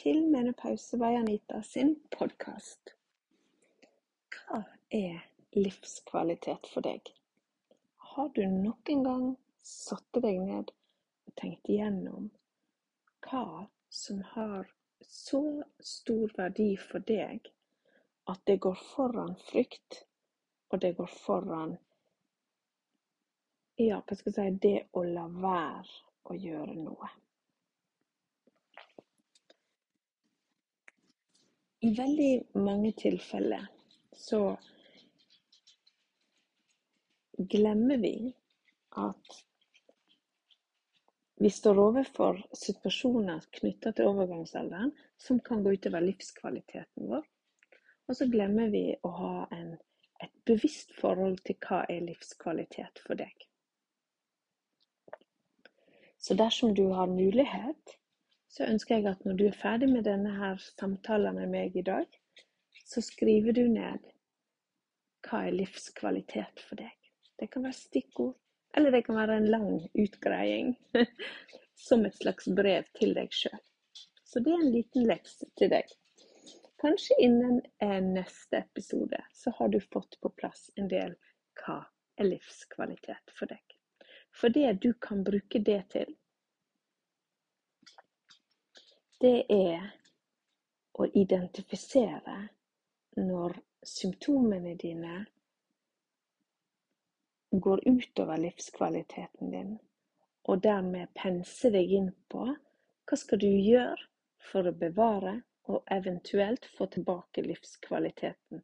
til Menopause by Anita sin podkast. Hva er livskvalitet for deg? Har du nok en gang satt deg ned og tenkt igjennom hva som har så stor verdi for deg at det går foran frykt, og det går foran ja, hva skal jeg si, det å la være å gjøre noe. I veldig mange tilfeller så glemmer vi at vi står overfor situasjoner knytta til overgangsalderen som kan gå utover livskvaliteten vår. Og så glemmer vi å ha en, et bevisst forhold til hva er livskvalitet for deg. Så dersom du har mulighet, så ønsker jeg at når du er ferdig med denne her samtalen med meg i dag, så skriver du ned hva er livskvalitet for deg. Det kan være stikkord, eller det kan være en lang utgreiing som et slags brev til deg sjøl. Så det er en liten lekse til deg. Kanskje innen neste episode så har du fått på plass en del hva er livskvalitet for deg. For det du kan bruke det til, det er å identifisere når symptomene dine går utover livskvaliteten din, og dermed pense deg inn på hva skal du gjøre for å bevare og eventuelt få tilbake livskvaliteten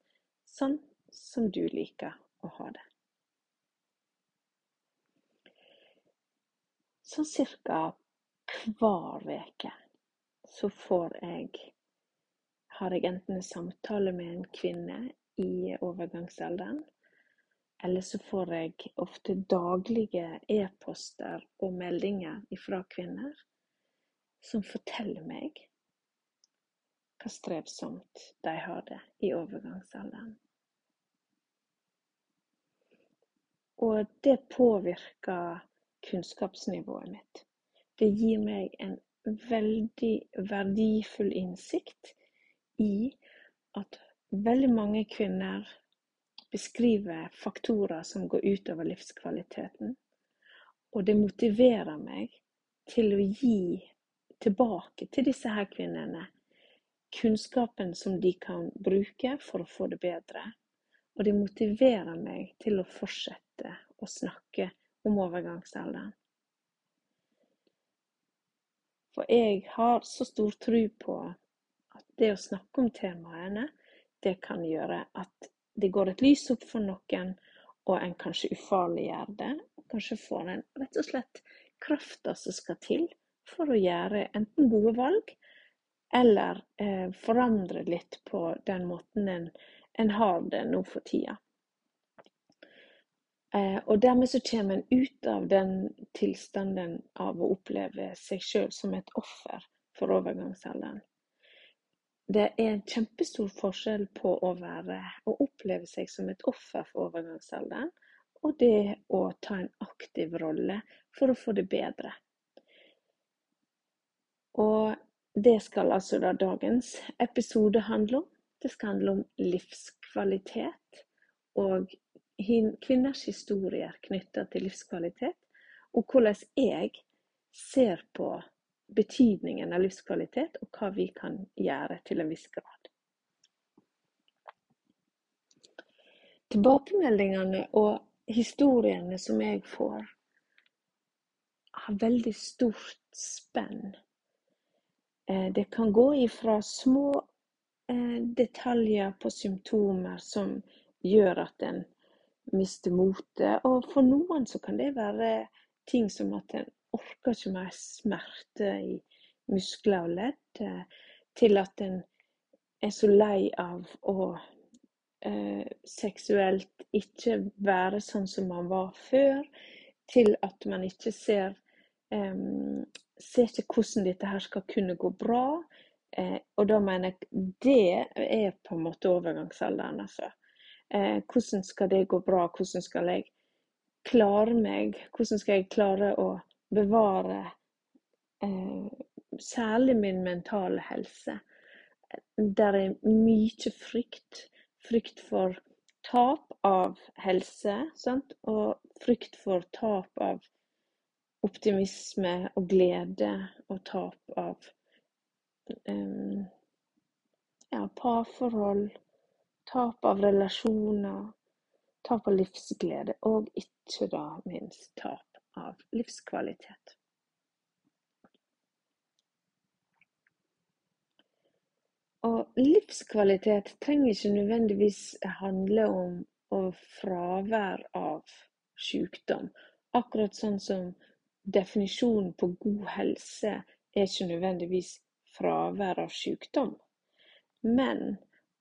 sånn som du liker å ha det. Sånn cirka hver uke så får jeg har jeg enten en samtale med en kvinne i overgangsalderen, eller så får jeg ofte daglige e-poster og meldinger fra kvinner som forteller meg hva strevsomt de har det i overgangsalderen. Og det påvirker kunnskapsnivået mitt. Det gir meg en veldig verdifull innsikt i at veldig mange kvinner beskriver faktorer som går utover livskvaliteten. Og det motiverer meg til å gi tilbake til disse her kvinnene kunnskapen som de kan bruke for å få det bedre. Og det motiverer meg til å fortsette å snakke om overgangsalderen. For jeg har så stor tro på at det å snakke om temaene, det kan gjøre at det går et lys opp for noen, og en kanskje ufarliggjør det. Kanskje får en rett og slett krafta som skal til for å gjøre enten gode valg, eller eh, forandre litt på den måten en, en har det nå for tida. Eh, og dermed så kommer en ut av den tilstanden av å oppleve seg sjøl som et offer for overgangsalderen. Det er en kjempestor forskjell på å være å oppleve seg som et offer for overgangsalderen, og det å ta en aktiv rolle for å få det bedre. Og det skal altså da dagens episode handle om. Det skal handle om livskvalitet og kvinners historier knytta til livskvalitet, og hvordan jeg ser på betydningen av livskvalitet, og hva vi kan gjøre til en viss grad. Tilbakemeldingene og historiene som jeg får, har veldig stort spenn. Eh, det kan gå ifra små eh, detaljer på symptomer som gjør at en mister motet. Og for noen så kan det være ting som at en orker ikke mer smerte i muskler og ledd, eh, til at en er så lei av å eh, seksuelt ikke være sånn som man var før, til at man ikke ser eh, ser ikke hvordan dette her skal kunne gå bra. Eh, og da mener jeg det er på en måte overgangsalderen, altså. Eh, hvordan skal det gå bra? Hvordan skal jeg klare meg? Hvordan skal jeg klare å bevare eh, særlig min mentale helse. Der er mye frykt. Frykt for tap av helse, sant? og frykt for tap av optimisme og glede, og tap av um, ja, parforhold, tap av relasjoner, tap av livsglede, og ikke da minst tap av livskvalitet. Og livskvalitet trenger ikke nødvendigvis handle om og fravær av sykdom. Akkurat sånn som definisjonen på god helse er ikke nødvendigvis fravær av sykdom men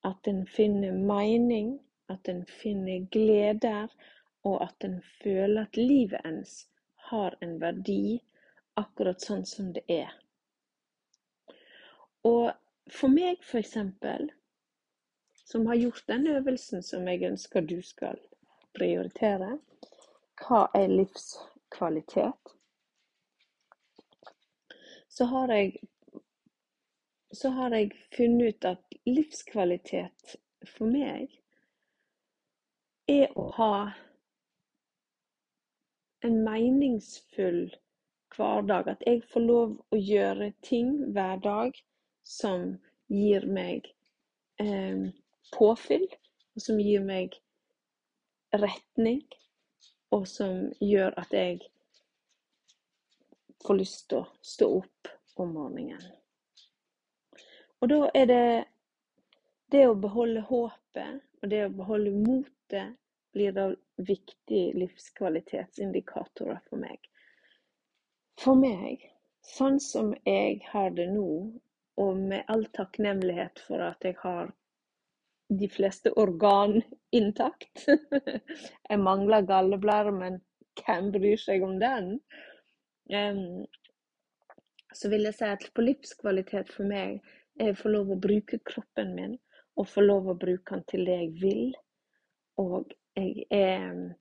at en finner mening, at en finner gleder, og at en føler at livet ens har en verdi, akkurat sånn som det er. Og for meg, for eksempel, som har gjort den øvelsen som jeg ønsker du skal prioritere, hva er livskvalitet? Så har jeg så har jeg funnet ut at livskvalitet for meg er å ha en meningsfull hverdag. At jeg får lov å gjøre ting hver dag som gir meg eh, påfyll, og som gir meg retning, og som gjør at jeg får lyst til å stå opp om morgenen. Og da er det det å beholde håpet og det å beholde motet blir da viktige livskvalitetsindikatorer for meg. For meg, sånn som jeg har det nå, og med all takknemlighet for at jeg har de fleste organ intakt Jeg mangler galleblære, men hvem bryr seg om den? Så vil jeg si at på livskvalitet for meg er å få lov å bruke kroppen min, og få lov å bruke den til det jeg vil. Og jeg er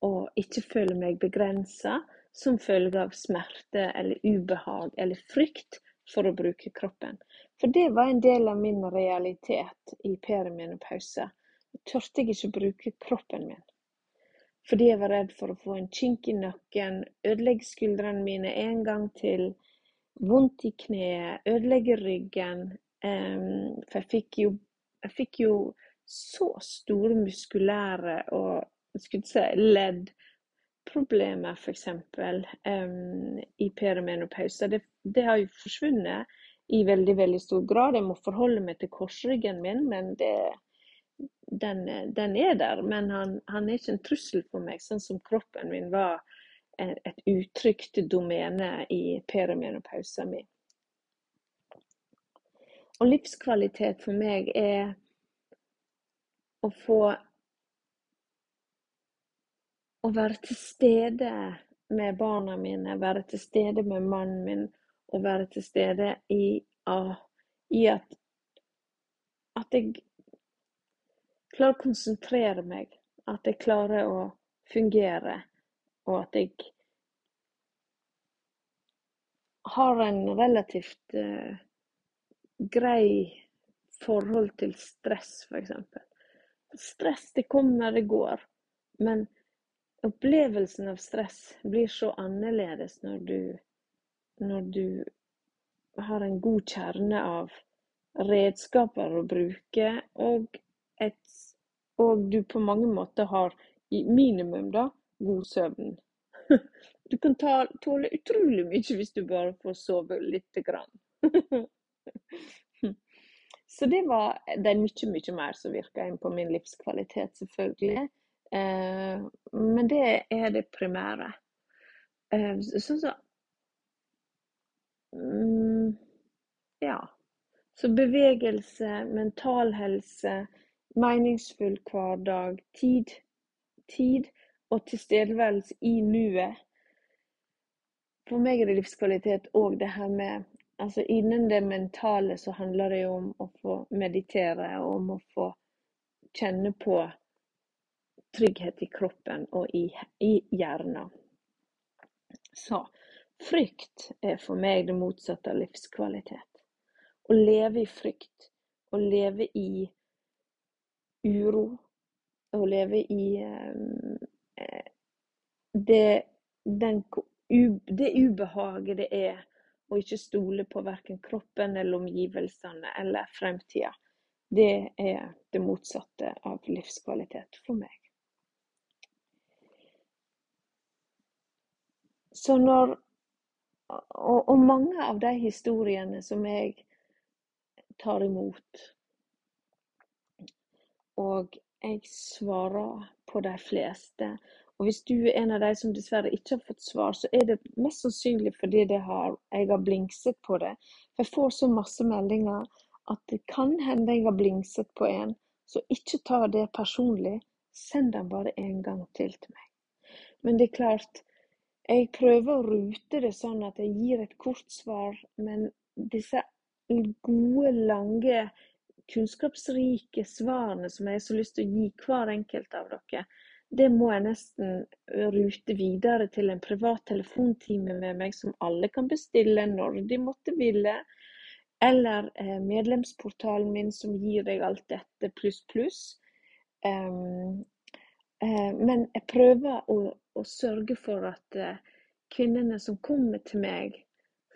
Og ikke føler meg begrensa som følge av smerte eller ubehag eller frykt for å bruke kroppen. For det var en del av min realitet i perimenopause. Tørte jeg ikke bruke kroppen min. Fordi jeg var redd for å få en kink i nakken, ødelegge skuldrene mine en gang til, vondt i kneet, ødelegge ryggen. Um, for jeg fikk, jo, jeg fikk jo så store muskulære og skulle si leddproblemer, f.eks. Um, i perimenopause. Det, det har jo forsvunnet i veldig, veldig stor grad. Jeg må forholde meg til korsryggen min, men det, den, den, er der. Men han, han, er ikke en trussel for meg, sånn som kroppen min var et utrygt domene i perimenopausen min. Og livskvalitet for meg er å få å være til stede med barna mine, være til stede med mannen min og være til stede i, i at, at jeg klarer å konsentrere meg, at jeg klarer å fungere og at jeg har en relativt uh, grei forhold til stress, f.eks. Stress, det kommer, det går. Men opplevelsen av stress blir så annerledes når du, når du har en god kjerne av redskaper å bruke, og, et, og du på mange måter har, i minimum, da, god søvn. Du kan ta, tåle utrolig mye hvis du bare får sove lite grann. Så det var Det er mye, mye mer som virker inn på min livskvalitet, selvfølgelig. Eh, men det er det primære. Eh, sånn så mm, Ja. Så bevegelse, mental helse, meningsfull hverdag, tid, tid og tilstedeværelse i nuet. For meg er det livskvalitet òg det her med Altså innen det mentale så handler det jo om å få meditere og om å få kjenne på trygghet i kroppen og i, i hjernen. Så Frykt er for meg det motsatte av livskvalitet. Å leve i frykt, å leve i uro, å leve i eh, det, den, det ubehaget det er å ikke stole på verken kroppen eller omgivelsene eller fremtida. Det er det motsatte av livskvalitet for meg. Så når og, og mange av de historiene som jeg tar imot, og jeg svarer på de fleste. Og hvis du er en av de som dessverre ikke har fått svar, så er det mest sannsynlig fordi har, jeg har blingset på det. Jeg får så masse meldinger at det kan hende jeg har blingset på en. Så ikke ta det personlig. Send den bare en gang til til meg. Men det er klart, jeg prøver å rute det sånn at jeg gir et kort svar, men disse gode, lange, kunnskapsrike svarene som jeg har så lyst til å gi hver enkelt av dere, det må jeg nesten rute videre til en privat telefontime med meg, som alle kan bestille når de måtte ville. Eller eh, medlemsportalen min som gir deg alt dette pluss, pluss. Um, Eh, men jeg prøver å, å sørge for at eh, kvinnene som kommer til meg,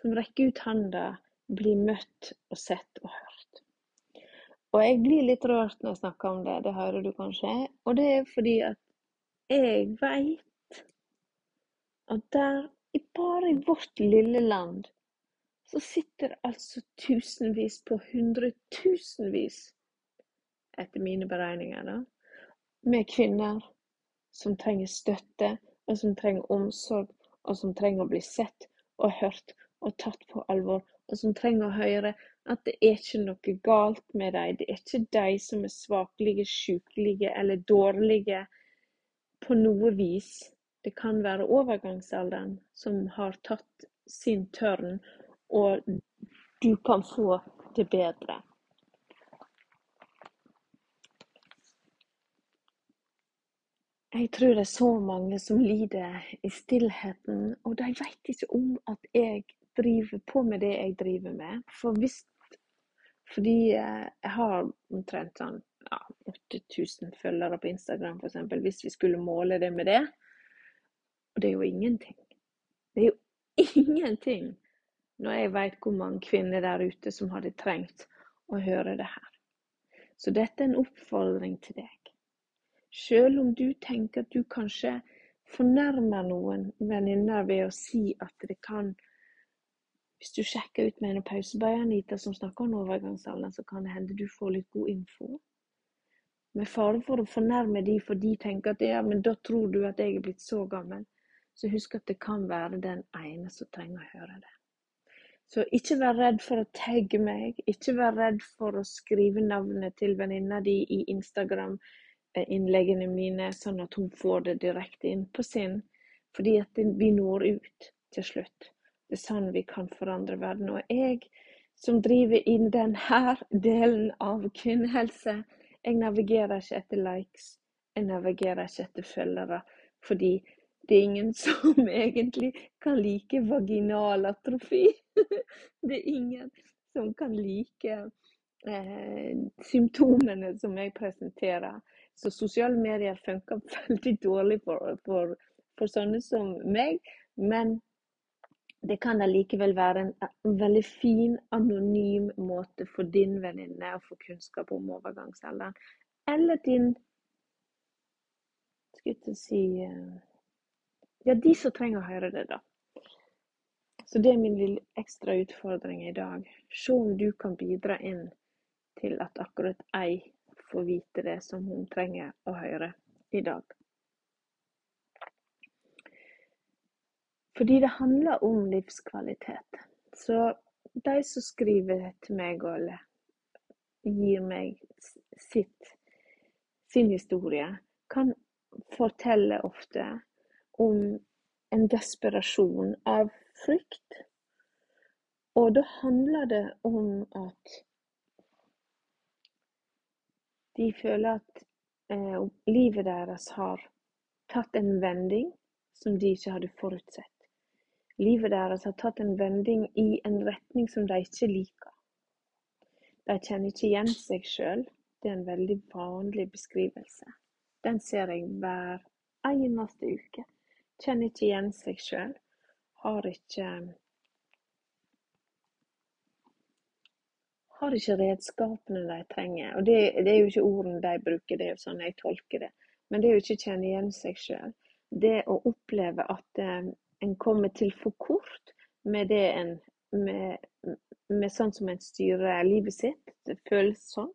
som rekker ut handa, blir møtt og sett og hørt. Og jeg blir litt rørt når jeg snakker om det, det hører du kanskje. Og det er fordi at jeg veit at der, bare i vårt lille land, så sitter altså tusenvis på hundretusenvis, etter mine beregninger, da, med kvinner som trenger støtte, og som trenger omsorg, og som trenger å bli sett og hørt og tatt på alvor, og som trenger å høre at det er ikke noe galt med dem. Det er ikke de som er svakelige, sykelige eller dårlige på noe vis. Det kan være overgangsalderen som har tatt sin tørn, og du kan få det bedre. Jeg tror det er så mange som lider i stillheten, og de vet ikke om at jeg driver på med det jeg driver med. For hvis Fordi eh, jeg har omtrent sånn ja, 8000 følgere på Instagram, f.eks. Hvis vi skulle måle det med det. Og det er jo ingenting. Det er jo ingenting når jeg vet hvor mange kvinner der ute som hadde trengt å høre det her. Så dette er en oppfordring til deg. Selv om du tenker at du kanskje fornærmer noen venninner ved å si at det kan Hvis du sjekker ut med Anita som snakker om overgangsalderen, så kan det hende du får litt god info. Med fare for å fornærme de, for de tenker at ja, men da tror du at jeg er blitt så gammel. Så husk at det kan være den ene som trenger å høre det. Så ikke vær redd for å tagge meg. Ikke vær redd for å skrive navnet til venninna di i Instagram innleggene mine, sånn at hun får det direkte inn på sin. Fordi at vi når ut til slutt. Det er sånn vi kan forandre verden. Og jeg som driver inn denne delen av kvinnehelse, jeg navigerer ikke etter likes. Jeg navigerer ikke etter følgere. Fordi det er ingen som egentlig kan like vaginal atrofi. Det er ingen som kan like eh, symptomene som jeg presenterer. Så sosiale medier funker veldig dårlig for, for, for sånne som meg. Men det kan allikevel være en, en veldig fin, anonym måte for din venninne å få kunnskap om overgangsalderen. Eller din Skulle jeg si eh, Ja, de som trenger å høre det, da. Så det er min lille ekstra utfordring i dag. Se om du kan bidra inn til at akkurat ei får vite det som hun trenger å høre i dag. Fordi det handler om livskvalitet. Så de som skriver til meg eller gir meg sitt, sin historie, kan fortelle ofte om en desperasjon av frykt. Og da handler det om at de føler at eh, livet deres har tatt en vending som de ikke hadde forutsett. Livet deres har tatt en vending i en retning som de ikke liker. De kjenner ikke igjen seg sjøl. Det er en veldig vanlig beskrivelse. Den ser jeg hver eneste uke. Kjenner ikke igjen seg sjøl. Har ikke har ikke redskapene de trenger. Og det, det, er jo ikke ordene de bruker, det er jo sånn jeg tolker det. Men det er jo ikke å kjenne igjen seg sjøl. Det å oppleve at eh, en kommer til for kort med det en med, med sånn som en styrer livet sitt, det føles sånn.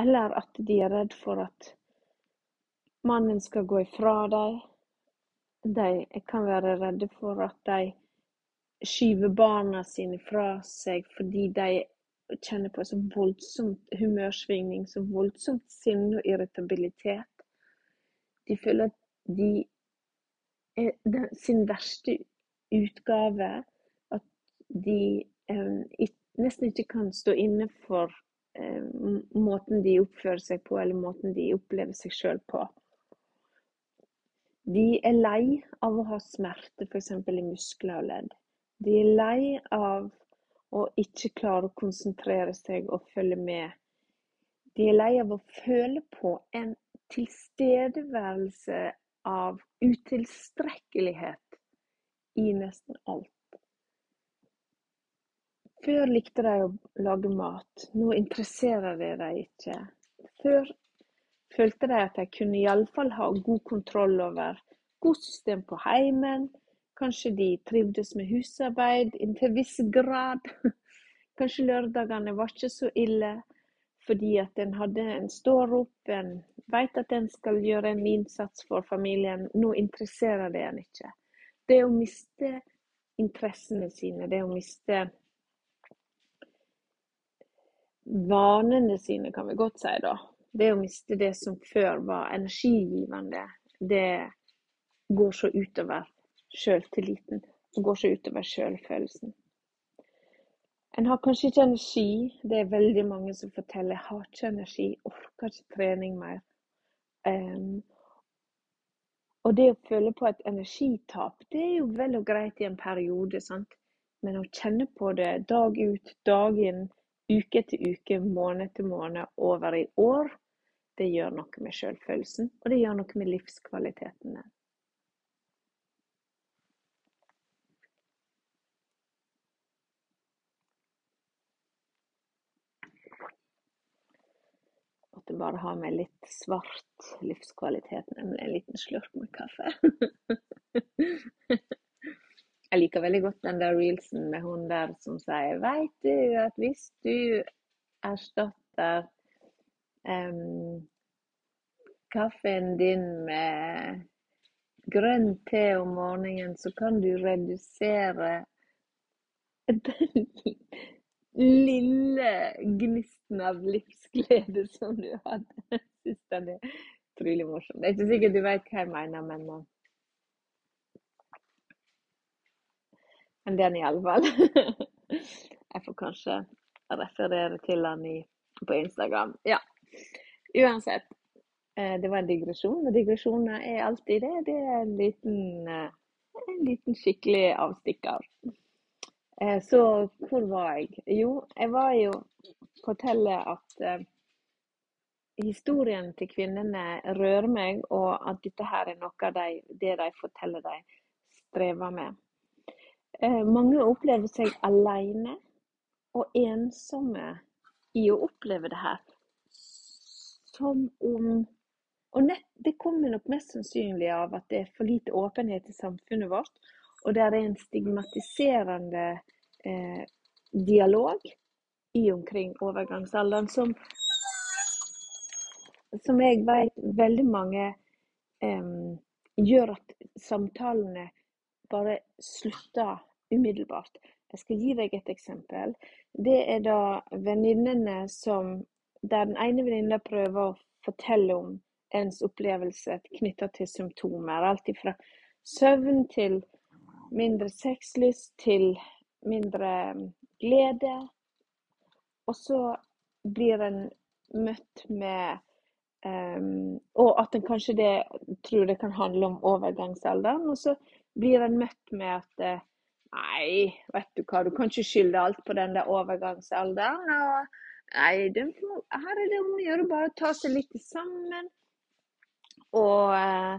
Eller at de er redd for at mannen skal gå ifra dem. De kan være redde for at de skyver barna sine fra seg fordi de kjenner på så voldsomt humørsvingning, så voldsomt sinne og irritabilitet. De føler at de sin verste utgave. At de nesten ikke kan stå inne for måten de oppfører seg på, eller måten de opplever seg sjøl på. De er lei av å ha smerte, f.eks. i muskler og ledd. De er lei av å ikke klare å konsentrere seg og følge med. De er lei av å føle på en tilstedeværelse av utilstrekkelighet i nesten alt. Før likte de å lage mat, nå interesserer det dem ikke. Før følte de at de kunne iallfall ha god kontroll over god system på heimen, Kanskje de trivdes med husarbeid inntil viss grad. Kanskje lørdagene var ikke så ille fordi at en hadde en står opp, en vet at en skal gjøre en innsats for familien. Nå interesserer det en ikke. Det å miste interessene sine, det å miste vanene sine, kan vi godt si da. Det å miste det som før var energigivende, det går så utover sjøltilliten Det går så utover sjølfølelsen. En har kanskje ikke energi. Det er veldig mange som forteller jeg har ikke energi, orker ikke trening mer. Um, og det å føle på et energitap, det er jo vel og greit i en periode, sant? men å kjenne på det dag ut, dag inn, uke etter uke, måned etter måned, over i år, det gjør noe med sjølfølelsen, og det gjør noe med livskvaliteten. Måtte bare ha med litt svart livskvalitet, nemlig en liten slurk med kaffe. Jeg liker veldig godt den der reelsen med hun der som sier Veit du at hvis du erstatter um, kaffen din med grønn te om morgenen, så kan du redusere lille gnisten av livsglede som du hadde. Syns den er utrolig morsom. Det er ikke sikkert du vet hva jeg mener, men uh, Men den iallfall. jeg får kanskje referere til den i, på Instagram. Ja. Uansett. Uh, det var en digresjon, og digresjoner er alltid det. Det er en liten, uh, en liten skikkelig avstikker. Eh, så hvor var jeg? Jo, jeg var jo fortelle at eh, historien til kvinnene rører meg, og at dette her er noe av de, det de forteller de strever med. Eh, mange opplever seg alene og ensomme i å oppleve det her. Som om Og nett, det kommer nok mest sannsynlig av at det er for lite åpenhet i samfunnet vårt og det er en stigmatiserende eh, dialog i omkring overgangsalderen som, som jeg vet veldig mange eh, gjør at samtalene bare slutter umiddelbart. Jeg skal gi deg et eksempel. Det er da venninnene som Der den ene venninna prøver å fortelle om ens opplevelse knytta til symptomer. Alt fra søvn til mindre sexlyst til mindre glede. Og så blir en møtt med um, Og at en kanskje det, tror det kan handle om overgangsalderen. Og så blir en møtt med at eh, Nei, vet du hva, du kan ikke skylde alt på den der overgangsalderen. Og, nei, det, her er det om å gjøre bare å ta seg litt sammen. Og, eh,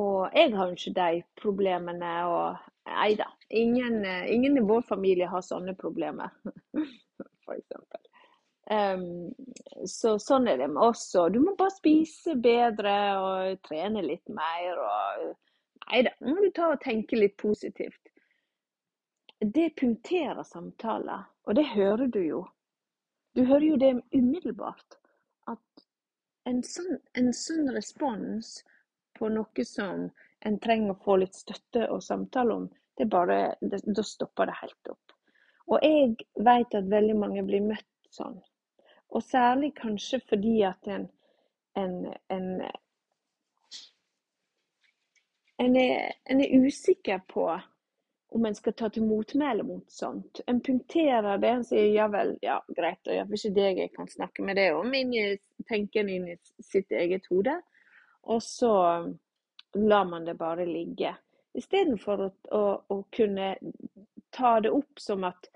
og jeg har jo ikke de problemene. Og nei da, ingen, eh, ingen, i vår familie har sånne problemer, eksempel. Um, så sånn er det med oss òg. Du må bare spise bedre og trene litt mer. Og, nei da, nå må du ta og tenke litt positivt. Det punkterer samtaler, og det hører du jo. Du hører jo det umiddelbart. At en sånn, en sånn respons på noe som en trenger å få litt støtte og samtale om, det bare, det, da stopper det helt opp. Og jeg vet at veldig mange blir møtt sånn. Og særlig kanskje fordi at en, en, en, en, er, en er usikker på om en skal ta til motmæle mot sånt. En punkterer det, en sier ja vel, ja greit, og iallfall ikke deg jeg kan snakke med det om, inni tenken inn i sitt eget hode. Og så lar man det bare ligge. Istedenfor å, å, å kunne ta det opp som at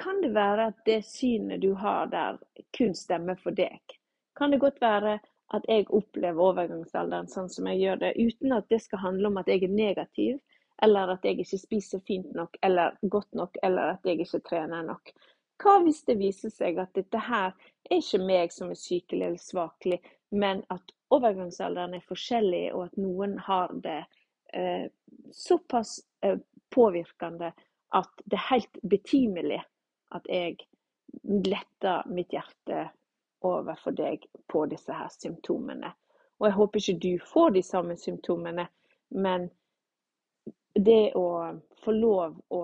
kan det være at det synet du har der, kun stemmer for deg? Kan det godt være at jeg opplever overgangsalderen sånn som jeg gjør det, uten at det skal handle om at jeg er negativ, eller at jeg ikke spiser fint nok eller godt nok, eller at jeg ikke trener nok. Hva hvis det viser seg at dette her er ikke meg som er sykelig eller svakelig, men at overgangsalderen er forskjellig, og at noen har det eh, såpass eh, påvirkende at det er helt betimelig at jeg letter mitt hjerte overfor deg på disse her symptomene. Og jeg håper ikke du får de samme symptomene, men det å få lov å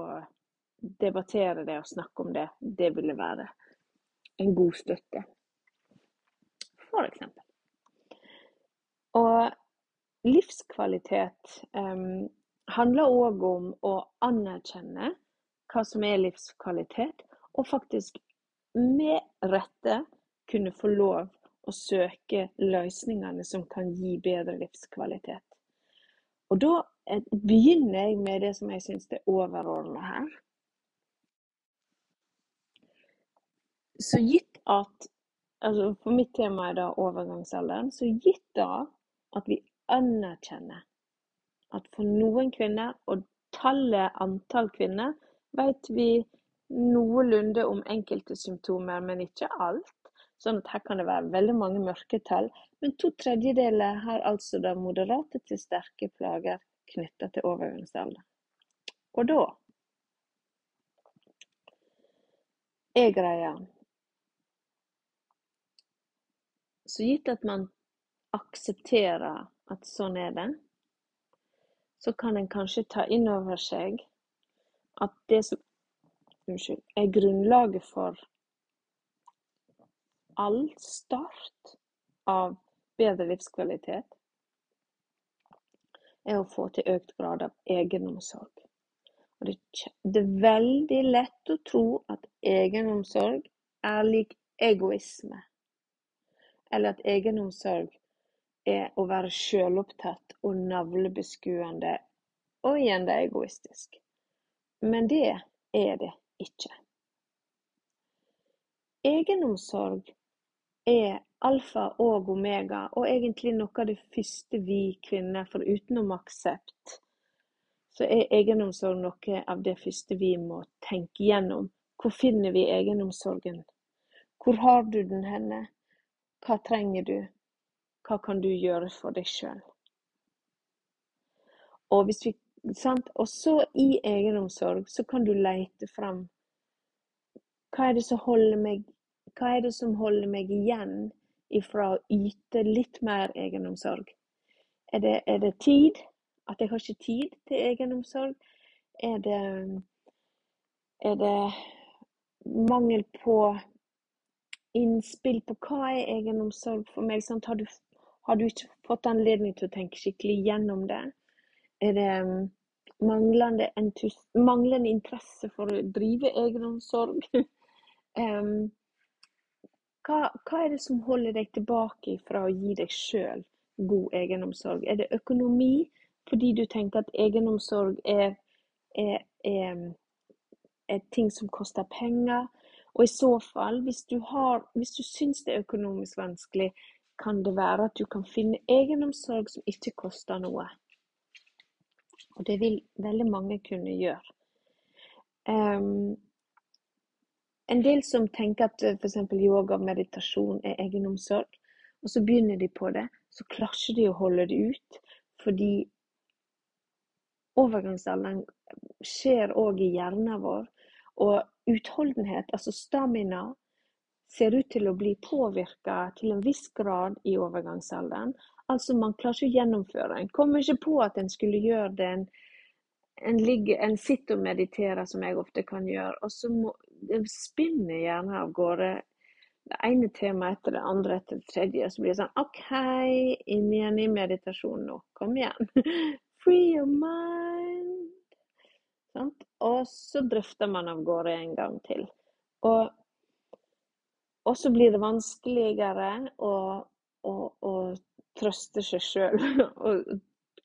debattere det og snakke om det, det ville være en god støtte. For eksempel. Og livskvalitet um, handler òg om å anerkjenne hva som er livskvalitet, og faktisk med rette kunne få lov å søke løsningene som kan gi bedre livskvalitet. Og da Eh, begynner jeg med det som jeg syns er overordna her. Så gitt at altså For mitt tema er da overgangsalderen. Så gitt da at vi anerkjenner at for noen kvinner, og tallet antall kvinner, vet vi noenlunde om enkelte symptomer, men ikke alt. Sånn at her kan det være veldig mange mørketall. Men to tredjedeler har altså da moderate til sterke plager knytta til overgangsalder. Og da er greia Så gitt at man aksepterer at sånn er det, så kan en kanskje ta inn over seg at det som unnskyld, er grunnlaget for all start av bedre livskvalitet, er å få til økt grad av egenomsorg. Og det, er veldig lett å tro at egenomsorg er lik egoisme. Eller at egenomsorg er å være sjølopptatt og navlebeskuende, og igjen det er egoistisk. Men det er det ikke. Egenomsorg er alfa og omega, og egentlig noe av det første vi kvinner, for utenom aksept, så er egenomsorg noe av det første vi må tenke gjennom. Hvor finner vi egenomsorgen? Hvor har du den henne? Hva trenger du? Hva kan du gjøre for deg sjøl? Og, og så i egenomsorg så kan du leite fram hva er det som holder meg hva er det som holder meg igjen ifra å yte litt mer egenomsorg? Er det, er det tid? At jeg har ikke tid til egenomsorg? Er det, er det mangel på innspill på hva er egenomsorg for meg? Har du, har, du, ikke fått anledning til å tenke skikkelig gjennom det? Er det manglende, manglende interesse for å drive egenomsorg? um, Hva, hva er det som holder deg tilbake fra å gi deg sjøl god egenomsorg? Er det økonomi? fordi du tenker at egenomsorg er, er, er, er ting som koster penger. Og i så fall, hvis du, har, du syns det er økonomisk vanskelig, kan det være at du kan finne egenomsorg som ikke koster noe. Og det vil veldig mange kunne gjøre. Um, en del som tenker at f.eks. yoga og meditasjon er egenomsorg, og så begynner de på det, så klarer de å holde det ut. Fordi overgangsalderen skjer òg i hjernen vår. Og utholdenhet, altså stamina, ser ut til å bli påvirka til en viss grad i overgangsalderen. Altså, man klarer ikke å gjennomføre. En kommer ikke på at en skulle gjøre det. En, en, ligger, en sitter og mediterer, som jeg ofte kan gjøre, og så må, det spinner gjerne av gårde det ene temaet etter det andre etter det tredje. Så blir det sånn OK, inn igjen i meditasjon nå. Kom igjen. Free your mind. Sånt? Og så drifter man av gårde en gang til. Og, og så blir det vanskeligere å, å, å trøste seg sjøl og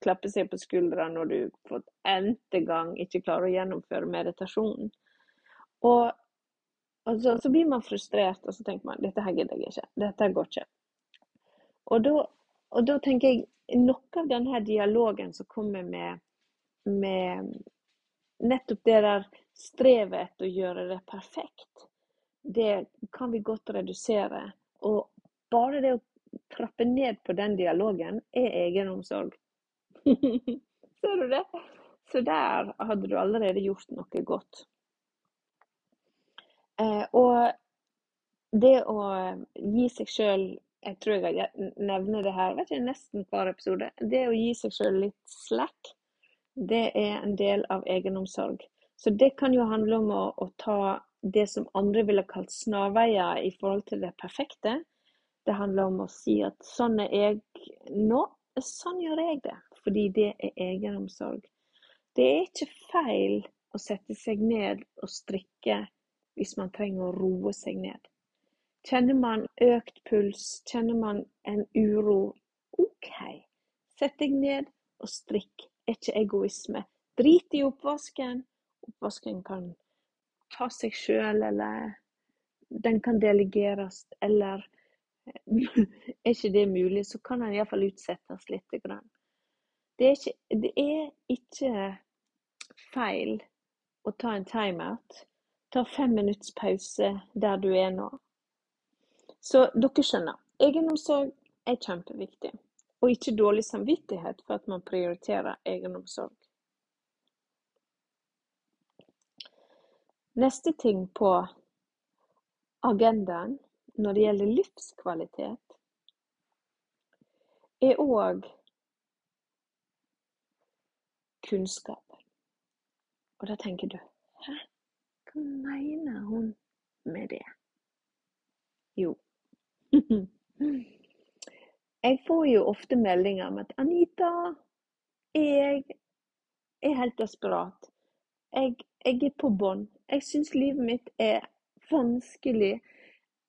klappe seg på skuldra når du for n-te gang ikke klarer å gjennomføre meditasjonen. Og og så, så, blir man frustrert, og så tenker man dette her gidder jeg ikke. Dette går ikke. Og da, og da tenker jeg noe av denne dialogen som kommer med, med nettopp det der strevet etter å gjøre det perfekt, det kan vi godt redusere. Og bare det å trappe ned på den dialogen er egenomsorg. Ser du det? Så der hadde du allerede gjort noe godt. Eh, og det å gi seg sjøl Jeg tror jeg nevner det her vet ikke, nesten hver episode. Det å gi seg sjøl litt slack, det er en del av egenomsorg. Så det kan jo handle om å, å ta det som andre ville kalt snarveier i forhold til det perfekte. Det handler om å si at sånn er jeg nå, sånn gjør jeg det. Fordi det er egenomsorg. Det er ikke feil å sette seg ned og strikke hvis man trenger å roe seg ned. Kjenner man økt puls, kjenner man en uro, OK, sett deg ned og strikk. Er ikke egoisme. Drit i oppvasken. Oppvasken kan ta seg sjøl, eller den kan delegeres, eller er ikke det mulig, så kan den iallfall utsettes litt. Det er, ikke, det er ikke feil å ta en timeout. Ta fem minutts pause der du er nå. Så dere skjønner, egenomsorg er kjempeviktig. Og ikke dårlig samvittighet for at man prioriterer egenomsorg. Neste ting på agendaen når det gjelder livskvalitet, er òg kunnskap. Og da tenker du Hæ? Hva mener hun med det? Jo, jeg får jo ofte meldinger om at 'Anita, jeg er helt desperat. Jeg, jeg er på bånn. Jeg syns livet mitt er vanskelig.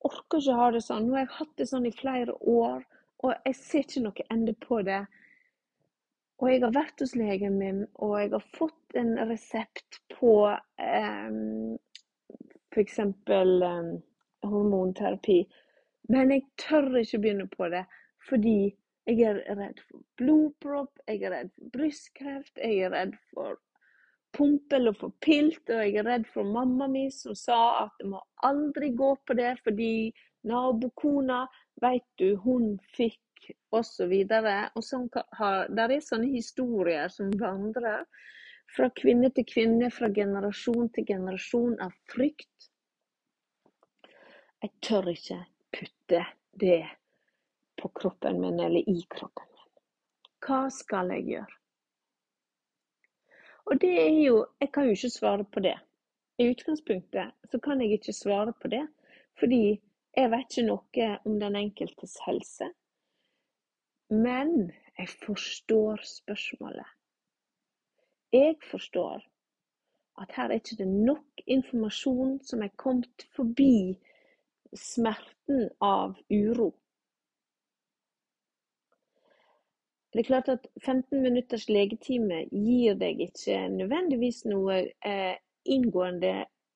Orker ikke ha det sånn. Nå har jeg hatt det sånn i flere år, og jeg ser ikke noe ende på det. Og jeg har vært hos legen min, og jeg har fått en resept på um, f.eks. Um, hormonterapi. Men jeg tør ikke begynne på det fordi jeg er redd for blodpropp, jeg er redd for brystkreft, jeg er redd for pumpe eller forpilt, og jeg er redd for mamma mi som sa at jeg må aldri gå på det fordi nabokona, veit du, hun fikk. Og, så videre. og sånn der er sånne historier som vandrer fra kvinne til kvinne, fra generasjon til generasjon av frykt. Jeg tør ikke putte det på kroppen min eller i kroppen min. Hva skal jeg gjøre? Og det er jo Jeg kan jo ikke svare på det. I utgangspunktet så kan jeg ikke svare på det, fordi jeg vet ikke noe om den enkeltes helse. Men jeg forstår spørsmålet. Jeg forstår at her er ikke det nok informasjon som er kommet forbi smerten av uro. Det er klart at 15 minutters legetime gir deg ikke nødvendigvis noe eh, inngående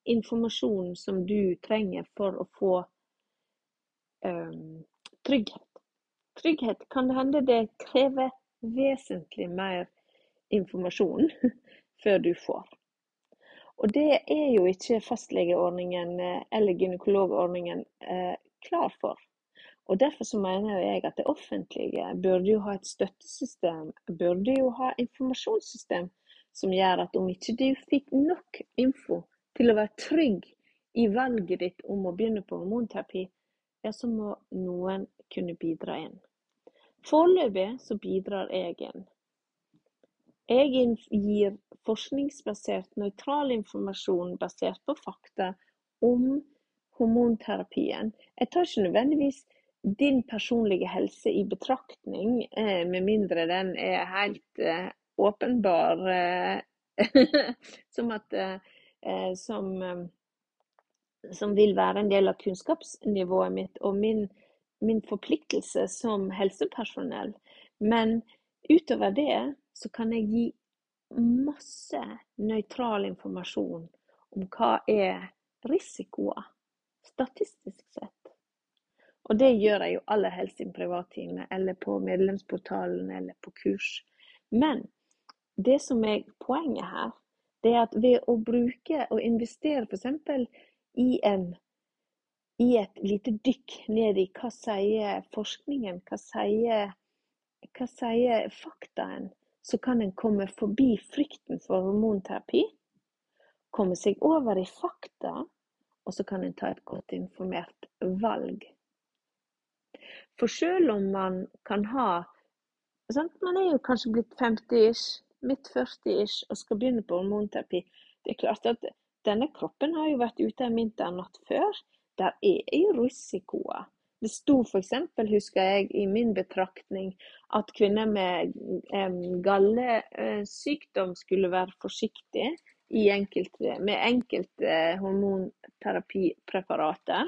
informasjon som du trenger for å få eh, trygghet. Trygghet kan det hende det krever vesentlig mer informasjon før du får. Og det er jo ikke fastlegeordningen eh, eller gynekologordningen eh, klar for. Og Derfor så mener jeg at det offentlige burde jo ha et støttesystem, burde jo ha informasjonssystem som gjør at om ikke du fikk nok info til å være trygg i valget ditt om å begynne på hormonterapi, ja, så må noen kunne bidra inn. Foreløpig så bidrar jeg inn. Jeg gir forskningsbasert, nøytral informasjon basert på fakta om hormonterapien. Jeg tar ikke nødvendigvis din personlige helse i betraktning, eh, med mindre den er helt eh, åpenbar eh, som at som, som vil være en del av kunnskapsnivået mitt og min, min forpliktelse som helsepersonell. Men utover det så kan jeg gi masse nøytral informasjon om hva er risikoer, statistisk sett. Og det gjør jeg jo aller helst i en privattime, eller på medlemsportalen, eller på kurs. Men det som er poenget her, det er at ved å bruke og investere f.eks. i i et lite dykk ned i hva sier forskningen, hva sier, hva sier faktaen, så kan en komme forbi frykten for hormonterapi, komme seg over i fakta, og så kan en ta et godt informert valg. For selv om man kan ha sant? Man er jo kanskje blitt 50-ish, midt 40-ish og skal begynne på hormonterapi. Det er klart at denne kroppen har jo vært ute en vinternatt før. Der er jo risikoer. Det sto f.eks., husker jeg, i min betraktning at kvinner med um, gallesykdom skulle være forsiktige enkelte, med enkelte hormonterapipreparater.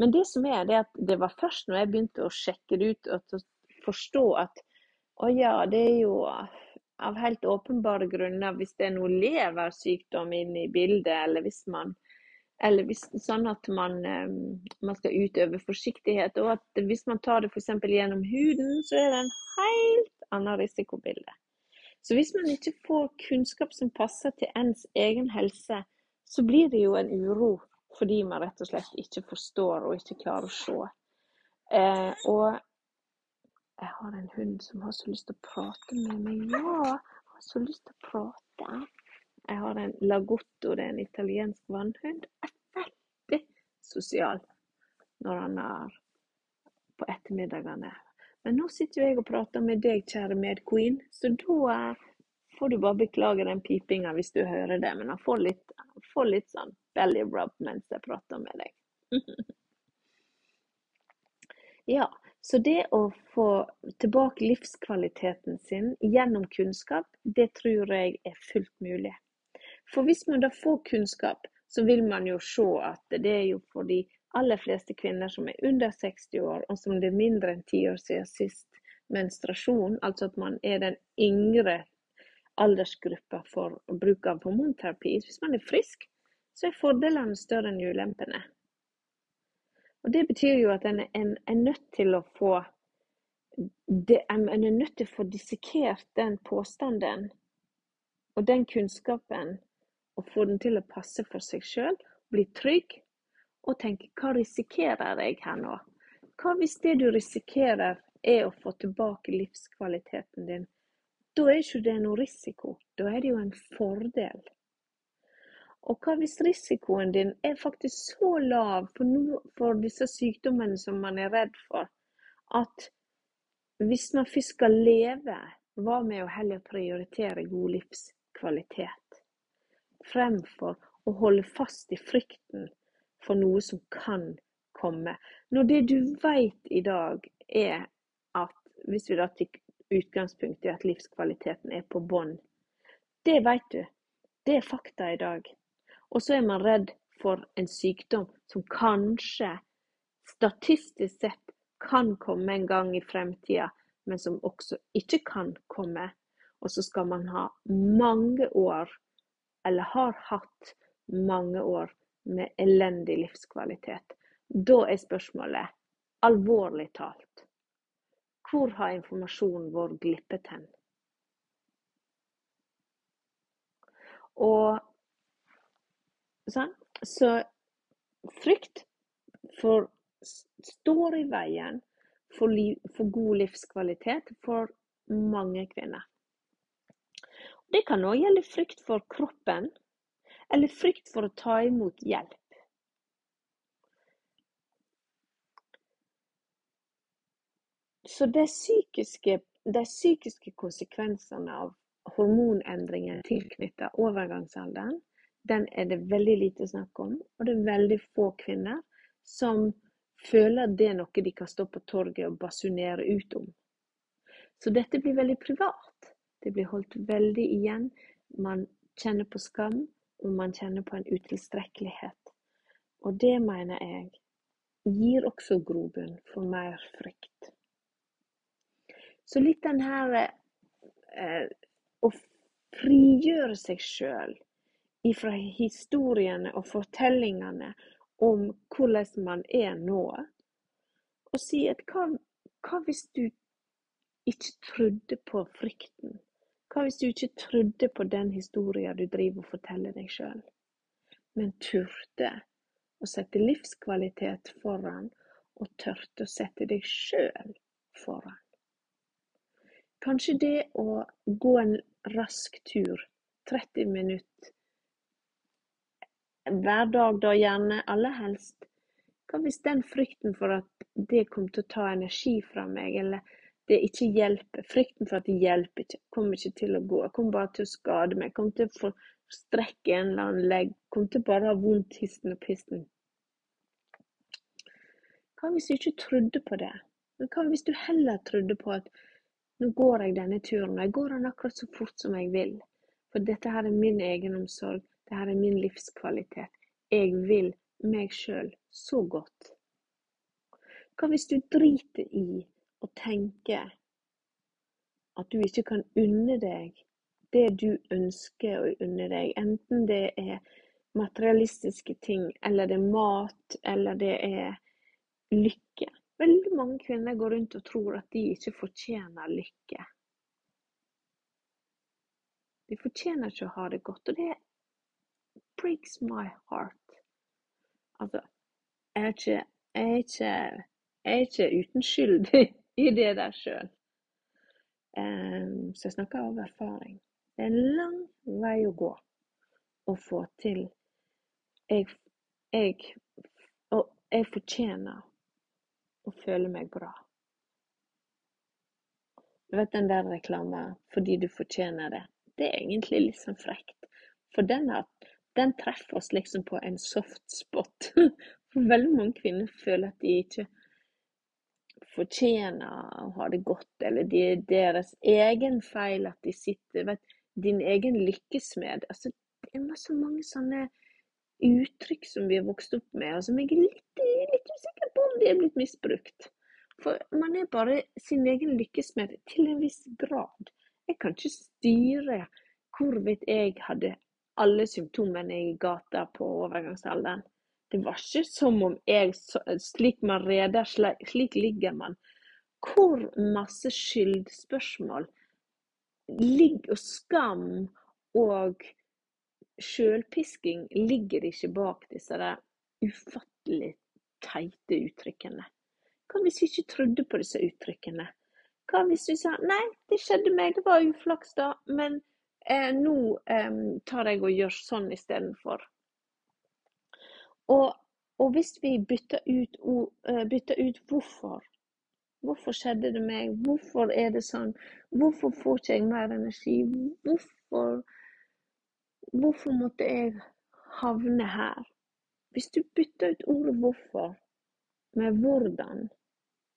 Men det som er, det er at det var først når jeg begynte å sjekke det ut og forstå at å ja, det er jo av helt åpenbare grunner hvis det er noe leversykdom inne i bildet, eller hvis man eller hvis, sånn at man, ehm, man, skal utøve forsiktighet. Og at hvis man tar det f.eks. gjennom huden, så er det en helt annen risikobilde. Så hvis man ikke får kunnskap som passer til ens egen helse, så blir det jo en uro fordi man rett og slett ikke forstår og ikke klarer å se. Eh, og jeg har en hund som har så lyst til å prate med meg. Ja, har så lyst til å prate. Jeg har en lagotto, det er en italiensk vannhund. Er veldig sosial når han er på ettermiddagene. Men nå sitter jo jeg og prater med deg, kjære medqueen, så da får du bare beklage den pipinga hvis du hører det. Men han får litt, får litt sånn belly rub mens jeg prater med deg. ja, så det å få tilbake livskvaliteten sin gjennom kunnskap, det tror jeg er fullt mulig. For hvis man da får kunnskap, så vil man jo se at det er jo for de aller fleste kvinner som er under 60 år, og som det er mindre enn ti år siden sist menstruasjon, altså at man er den yngre aldersgruppa for bruk av hormonterapi. Hvis man er frisk, så er fordelene større enn ulempene. Og Det betyr jo at en, en er nødt til å få det, En er nødt til å få dissekert den påstanden og den kunnskapen, og få den til å passe for seg sjøl, bli trygg og tenke hva risikerer jeg her nå? Hva hvis det du risikerer er å få tilbake livskvaliteten din? Da er ikke det noe risiko, da er det jo en fordel. Og hva hvis risikoen din er faktisk så lav for, no, for disse sykdommene som man er redd for, at hvis man først skal leve, hva med å heller prioritere god livskvalitet fremfor å holde fast i frykten for noe som kan komme? Når det du vet i dag, er at hvis vi da tar utgangspunkt i at livskvaliteten er på bånn, det vet du. Det er fakta i dag. Og så er man redd for en sykdom som kanskje statistisk sett kan komme en gang i fremtida, men som også ikke kan komme. Og så skal man ha mange år, eller har hatt mange år, med elendig livskvalitet. Da er spørsmålet, alvorlig talt, hvor har informasjonen vår glippet hen? Og sånn. Så frykt for, står i veien for, liv, for, god livskvalitet for mange kvinner. Det kan òg gjelde frykt for kroppen, eller frykt for å ta imot hjelp. Så de psykiske, psykiske konsekvensene av hormonendringer tilknyttet overgangsalderen, den er det veldig lite snakk om. Og det er veldig få kvinner som føler at det er noe de kan stå på torget og basunere ut om. Så dette blir veldig privat. Det blir holdt veldig igjen. Man kjenner på skam, og man kjenner på en utilstrekkelighet. Og det mener jeg gir også grobunn for mer frykt. Så litt den her eh, å frigjøre seg sjøl ifra historiene og fortellingene om hvordan man er nå, og si at hva, hva hvis du ikke trodde på frykten? Hva hvis du ikke trodde på den historien du driver og forteller deg sjøl, men turte å sette livskvalitet foran, og tørte å sette deg sjøl foran? Kanskje det å gå en rask tur, 30 minutter hver dag, da gjerne, aller helst. Hva hvis den frykten for at det kommer til å ta energi fra meg, eller det ikke hjelper, frykten for at det hjelper ikke, kommer ikke til å gå, jeg kommer bare til å skade meg, jeg kommer til å få strekke en eller annen legg, kommer til å bare ha vondt histen og pisten. Hva hvis du ikke trodde på det? Men hva hvis du heller trodde på at nå går jeg denne turen, og jeg går den akkurat så fort som jeg vil, for dette her er min egenomsorg, dette er min livskvalitet. Jeg vil meg sjøl så godt. Hva hvis du driter i å tenke at du ikke kan unne deg det du ønsker å unne deg, enten det er materialistiske ting, eller det er mat, eller det er lykke. Veldig mange kvinner går rundt og tror at de ikke fortjener lykke. De fortjener ikke å ha det godt, og det breaks my heart. Altså, jeg er ikke, jeg er ikke, jeg er ikke uten skyld i det der sjøl. Um, så jeg snakker av erfaring. Det er en lang vei å gå å få til jeg, jeg, Og jeg fortjener å føle meg bra. Du vet den der reklama 'fordi du fortjener det'. Det er egentlig litt sånn frekt. For den har den treffer oss liksom på en soft spot. For veldig mange kvinner føler at de ikke fortjener å ha det godt, eller det er deres egen feil at de sitter vet, Din egen lykkesmed. Altså, det er masse mange sånne uttrykk som vi har vokst opp med, og som jeg er litt, litt usikker på om de er blitt misbrukt. For man er bare sin egen lykkesmed til en viss grad. Jeg kan ikke styre hvorvidt jeg hadde alle symptomene i gata på overgangsalderen. Det var ikke som om jeg Slik man reder, slik ligger man. Hvor masse skyldspørsmål ligger, og skam og sjølpisking ligger ikke bak disse der ufattelig teite uttrykkene? Hva hvis vi ikke trodde på disse uttrykkene? Hva hvis vi sa nei, det skjedde meg, det var uflaks da, men eh, nå eh, tar jeg og gjør sånn istedenfor. Og, og hvis vi bytter ut, uh, bytter ut hvorfor Hvorfor skjedde det meg? Hvorfor er det sånn? Hvorfor får ikke jeg mer energi? Hvorfor, hvorfor måtte jeg havne her? Hvis du bytter ut ordet 'hvorfor' med 'hvordan'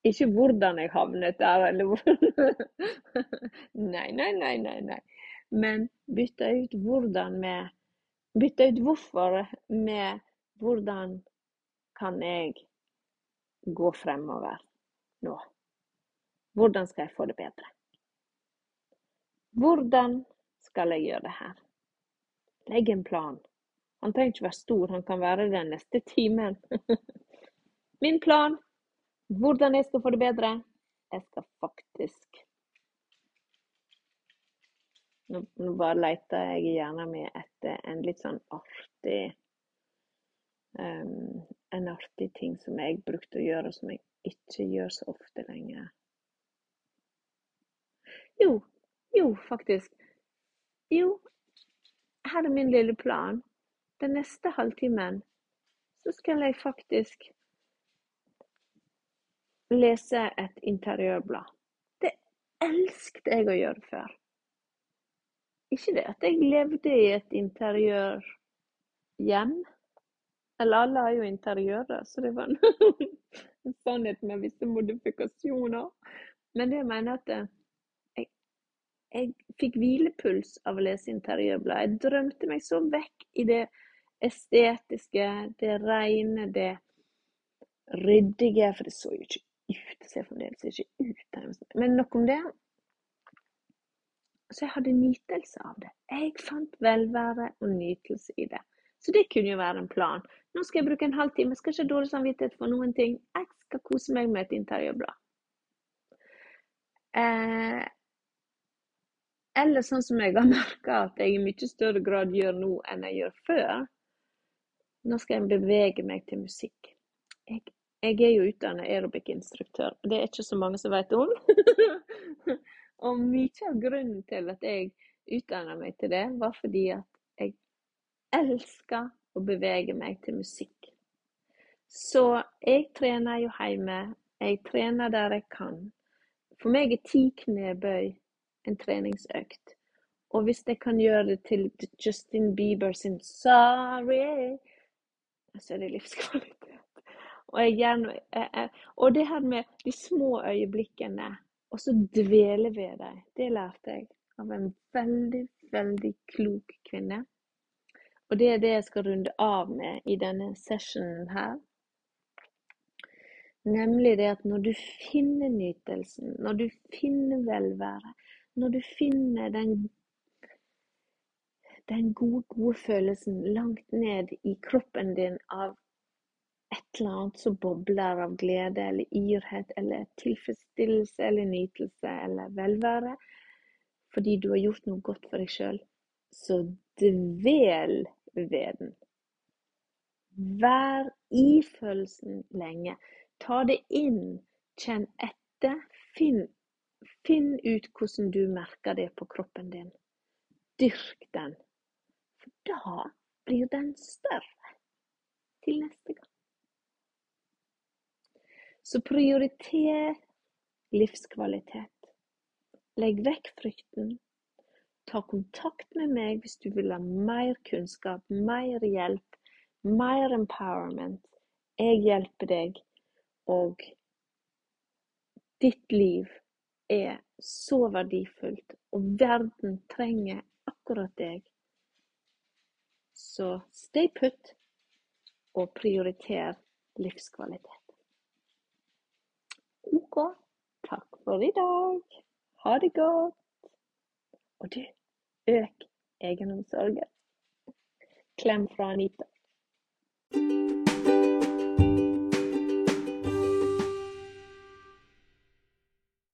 Ikke hvordan jeg havnet der, eller hvor Nei, nei, nei, nei. nei men bytte ut hvordan med Bytte ut hvorfor med hvordan kan jeg gå fremover nå? Hvordan skal jeg få det bedre? Hvordan skal jeg gjøre det her? Legg en plan. Han trenger ikke være stor, han kan være den neste timen. Min plan hvordan jeg skal få det bedre. Jeg skal faktisk Nå, bare leter jeg gjerne med etter en litt sånn artig um, En artig ting som jeg brukte å gjøre, og som jeg ikke gjør så ofte lenger. Jo, jo, faktisk. Jo, her er min lille plan. Den neste halvtimen så skal jeg faktisk lese et interiørblad. Det elsket jeg å gjøre før. Ikke det at jeg levde i et interiørhjem. Eller alle har jo interiører, så det var en, sannhet med visse modifikasjoner. Men det jeg mener at eh, jeg fikk hvilepuls av å lese interiørblad. Jeg drømte meg så vekk i det estetiske, det rene, det ryddige. For det så jo ikke ut. Det ser fremdeles ikke ut. Men nok om det. Så jeg hadde nytelse av det. Jeg fant velvære og nytelse i det. Så det kunne jo være en plan. Nå skal jeg bruke en halvtime. Jeg skal ikke ha dårlig samvittighet for noen ting. Jeg skal kose meg med et interiørblad. Eh, eller sånn som jeg har merka at jeg i mye større grad gjør nå enn jeg gjør før. Nå skal jeg bevege meg til musikk. Jeg, jeg er jo utdannet aerobic-instruktør. Det er ikke så mange som vet om. og mye av grunnen til at jeg utdanna meg til det, var fordi at jeg elsker å bevege meg til musikk. Så jeg trener jo hjemme. Jeg trener der jeg kan. For meg er ti knebøy en treningsøkt. Og hvis jeg kan gjøre det til Justin Bieber sin 'Sorry', så er det livskvalitet. Og, jeg gjerne, og det her med de små øyeblikkene, og så dvele ved deg. det lærte jeg av en veldig, veldig klok kvinne. Og det er det jeg skal runde av med i denne sessionen her. Nemlig det at når du finner nytelsen, når du finner velvære, når du finner den, den gode, gode følelsen langt ned i kroppen din av et eller annet som bobler av glede eller yrhet eller tilfredsstillelse eller nytelse eller velvære fordi du har gjort noe godt for deg sjøl, så dvel ved den. Vær i følelsen lenge. Ta det inn. Kjenn etter. Finn Finn ut hvordan du merker det på kroppen din. Dyrk den. For da blir den større til neste gang. Så prioriter livskvalitet. Legg vekk frykten. Ta kontakt med meg hvis du vil ha mer kunnskap, mer hjelp, mer empowerment. Jeg hjelper deg, og ditt liv er så verdifullt, og verden trenger akkurat deg. Så stay put og prioriter livskvalitet. OK. Takk for i dag. Ha det godt. Og du, øk egenomsorgen. Klem fra Anita.